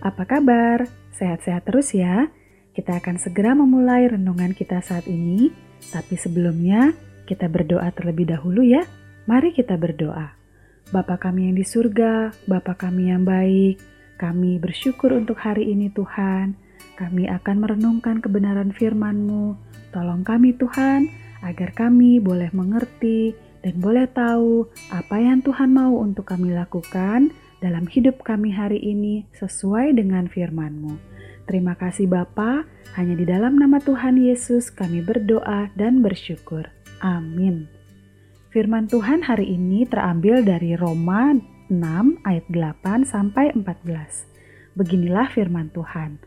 apa kabar? Sehat-sehat terus ya? Kita akan segera memulai renungan kita saat ini, tapi sebelumnya kita berdoa terlebih dahulu ya. Mari kita berdoa. Bapa kami yang di surga, Bapa kami yang baik, kami bersyukur untuk hari ini Tuhan. Kami akan merenungkan kebenaran firman-Mu. Tolong kami Tuhan, agar kami boleh mengerti dan boleh tahu apa yang Tuhan mau untuk kami lakukan dalam hidup kami hari ini sesuai dengan firman-Mu. Terima kasih Bapa, hanya di dalam nama Tuhan Yesus kami berdoa dan bersyukur. Amin. Firman Tuhan hari ini terambil dari Roma 6 ayat 8 sampai 14. Beginilah firman Tuhan.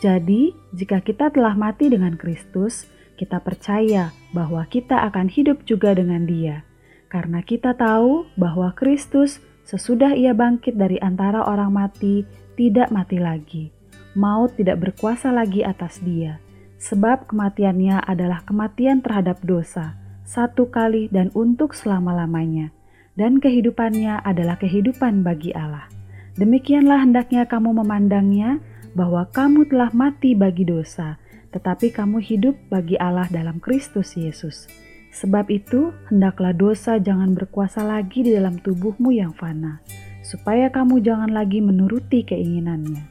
Jadi, jika kita telah mati dengan Kristus, kita percaya bahwa kita akan hidup juga dengan Dia. Karena kita tahu bahwa Kristus Sesudah ia bangkit dari antara orang mati, tidak mati lagi. Maut tidak berkuasa lagi atas dia, sebab kematiannya adalah kematian terhadap dosa, satu kali dan untuk selama-lamanya, dan kehidupannya adalah kehidupan bagi Allah. Demikianlah hendaknya kamu memandangnya, bahwa kamu telah mati bagi dosa, tetapi kamu hidup bagi Allah dalam Kristus Yesus. Sebab itu, hendaklah dosa jangan berkuasa lagi di dalam tubuhmu yang fana, supaya kamu jangan lagi menuruti keinginannya.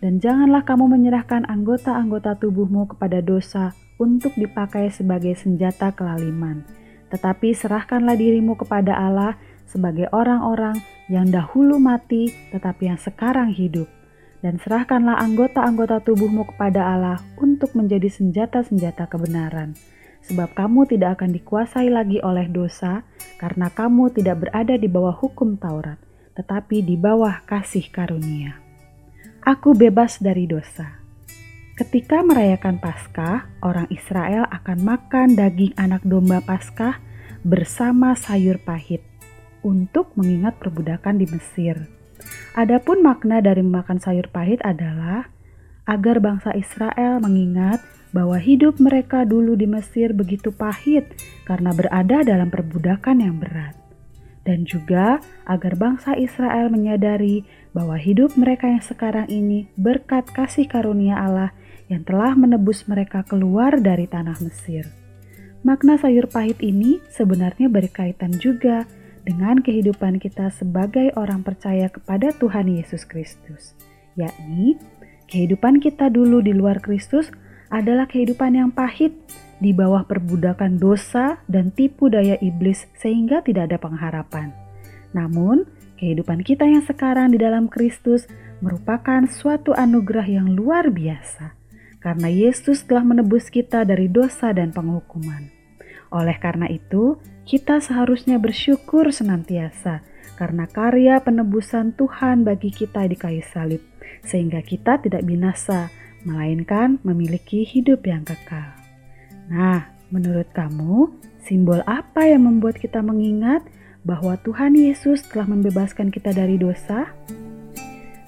Dan janganlah kamu menyerahkan anggota-anggota tubuhmu kepada dosa untuk dipakai sebagai senjata kelaliman. Tetapi serahkanlah dirimu kepada Allah sebagai orang-orang yang dahulu mati tetapi yang sekarang hidup. Dan serahkanlah anggota-anggota tubuhmu kepada Allah untuk menjadi senjata-senjata kebenaran sebab kamu tidak akan dikuasai lagi oleh dosa, karena kamu tidak berada di bawah hukum Taurat, tetapi di bawah kasih karunia. Aku bebas dari dosa. Ketika merayakan Paskah, orang Israel akan makan daging anak domba Paskah bersama sayur pahit untuk mengingat perbudakan di Mesir. Adapun makna dari makan sayur pahit adalah agar bangsa Israel mengingat bahwa hidup mereka dulu di Mesir begitu pahit karena berada dalam perbudakan yang berat. Dan juga agar bangsa Israel menyadari bahwa hidup mereka yang sekarang ini berkat kasih karunia Allah yang telah menebus mereka keluar dari tanah Mesir. Makna sayur pahit ini sebenarnya berkaitan juga dengan kehidupan kita sebagai orang percaya kepada Tuhan Yesus Kristus, yakni kehidupan kita dulu di luar Kristus adalah kehidupan yang pahit di bawah perbudakan dosa dan tipu daya iblis sehingga tidak ada pengharapan. Namun, kehidupan kita yang sekarang di dalam Kristus merupakan suatu anugerah yang luar biasa karena Yesus telah menebus kita dari dosa dan penghukuman. Oleh karena itu, kita seharusnya bersyukur senantiasa karena karya penebusan Tuhan bagi kita di kayu salib, sehingga kita tidak binasa, melainkan memiliki hidup yang kekal. Nah, menurut kamu, simbol apa yang membuat kita mengingat bahwa Tuhan Yesus telah membebaskan kita dari dosa?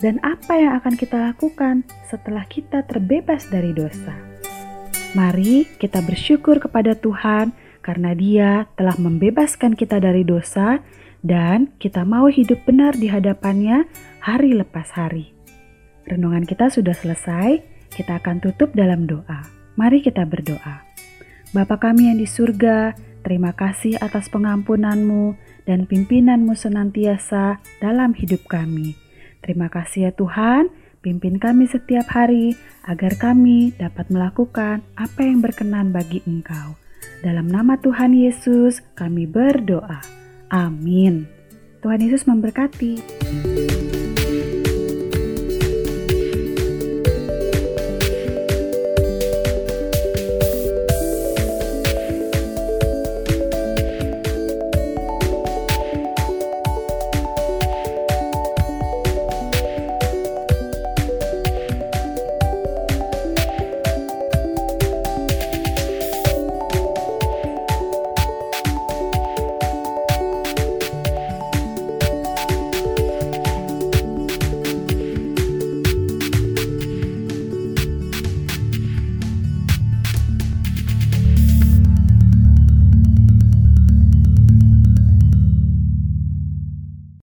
Dan apa yang akan kita lakukan setelah kita terbebas dari dosa? Mari kita bersyukur kepada Tuhan karena Dia telah membebaskan kita dari dosa dan kita mau hidup benar di hadapannya hari lepas hari. Renungan kita sudah selesai. Kita akan tutup dalam doa. Mari kita berdoa. Bapa kami yang di surga, terima kasih atas pengampunanmu dan pimpinanmu senantiasa dalam hidup kami. Terima kasih ya Tuhan, pimpin kami setiap hari agar kami dapat melakukan apa yang berkenan bagi Engkau. Dalam nama Tuhan Yesus, kami berdoa. Amin. Tuhan Yesus memberkati.